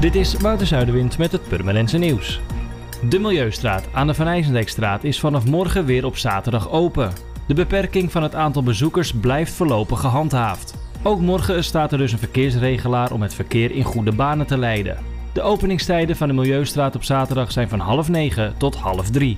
Dit is Wouter Zuiderwind met het Purmerendse nieuws. De Milieustraat aan de Van IJsendijkstraat is vanaf morgen weer op zaterdag open. De beperking van het aantal bezoekers blijft voorlopig gehandhaafd. Ook morgen staat er dus een verkeersregelaar om het verkeer in goede banen te leiden. De openingstijden van de Milieustraat op zaterdag zijn van half negen tot half drie.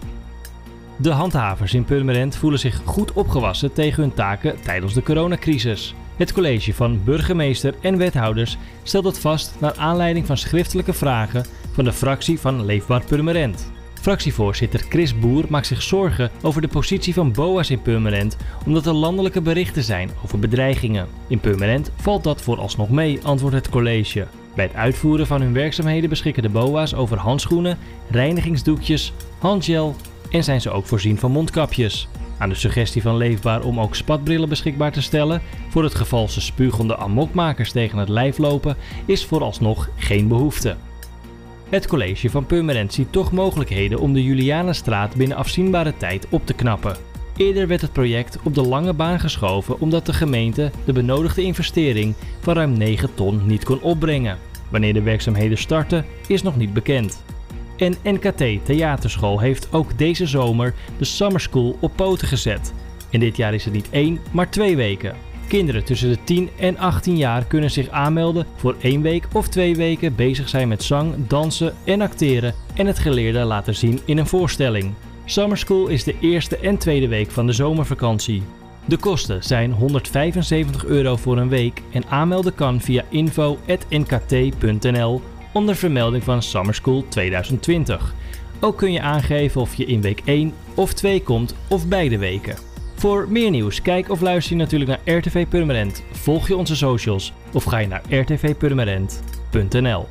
De handhavers in Purmerend voelen zich goed opgewassen tegen hun taken tijdens de coronacrisis. Het college van burgemeester en wethouders stelt het vast naar aanleiding van schriftelijke vragen van de fractie van Leefbaar Purmerend. Fractievoorzitter Chris Boer maakt zich zorgen over de positie van BOA's in Purmerend omdat er landelijke berichten zijn over bedreigingen. In Purmerend valt dat vooralsnog mee, antwoordt het college. Bij het uitvoeren van hun werkzaamheden beschikken de BOA's over handschoenen, reinigingsdoekjes, handgel en zijn ze ook voorzien van mondkapjes. Aan de suggestie van Leefbaar om ook spatbrillen beschikbaar te stellen voor het geval ze spugende amokmakers tegen het lijf lopen is vooralsnog geen behoefte. Het college van Purmerend ziet toch mogelijkheden om de Julianenstraat binnen afzienbare tijd op te knappen. Eerder werd het project op de lange baan geschoven omdat de gemeente de benodigde investering van ruim 9 ton niet kon opbrengen. Wanneer de werkzaamheden starten is nog niet bekend. En NKT Theaterschool heeft ook deze zomer de Summer School op poten gezet. En dit jaar is het niet één, maar twee weken. Kinderen tussen de 10 en 18 jaar kunnen zich aanmelden voor één week of twee weken bezig zijn met zang, dansen en acteren en het geleerde laten zien in een voorstelling. Summer School is de eerste en tweede week van de zomervakantie. De kosten zijn 175 euro voor een week en aanmelden kan via info.nkt.nl onder vermelding van Summer School 2020. Ook kun je aangeven of je in week 1 of 2 komt of beide weken. Voor meer nieuws, kijk of luister je natuurlijk naar RTV Purmerend. Volg je onze socials of ga je naar rtvpurmerend.nl.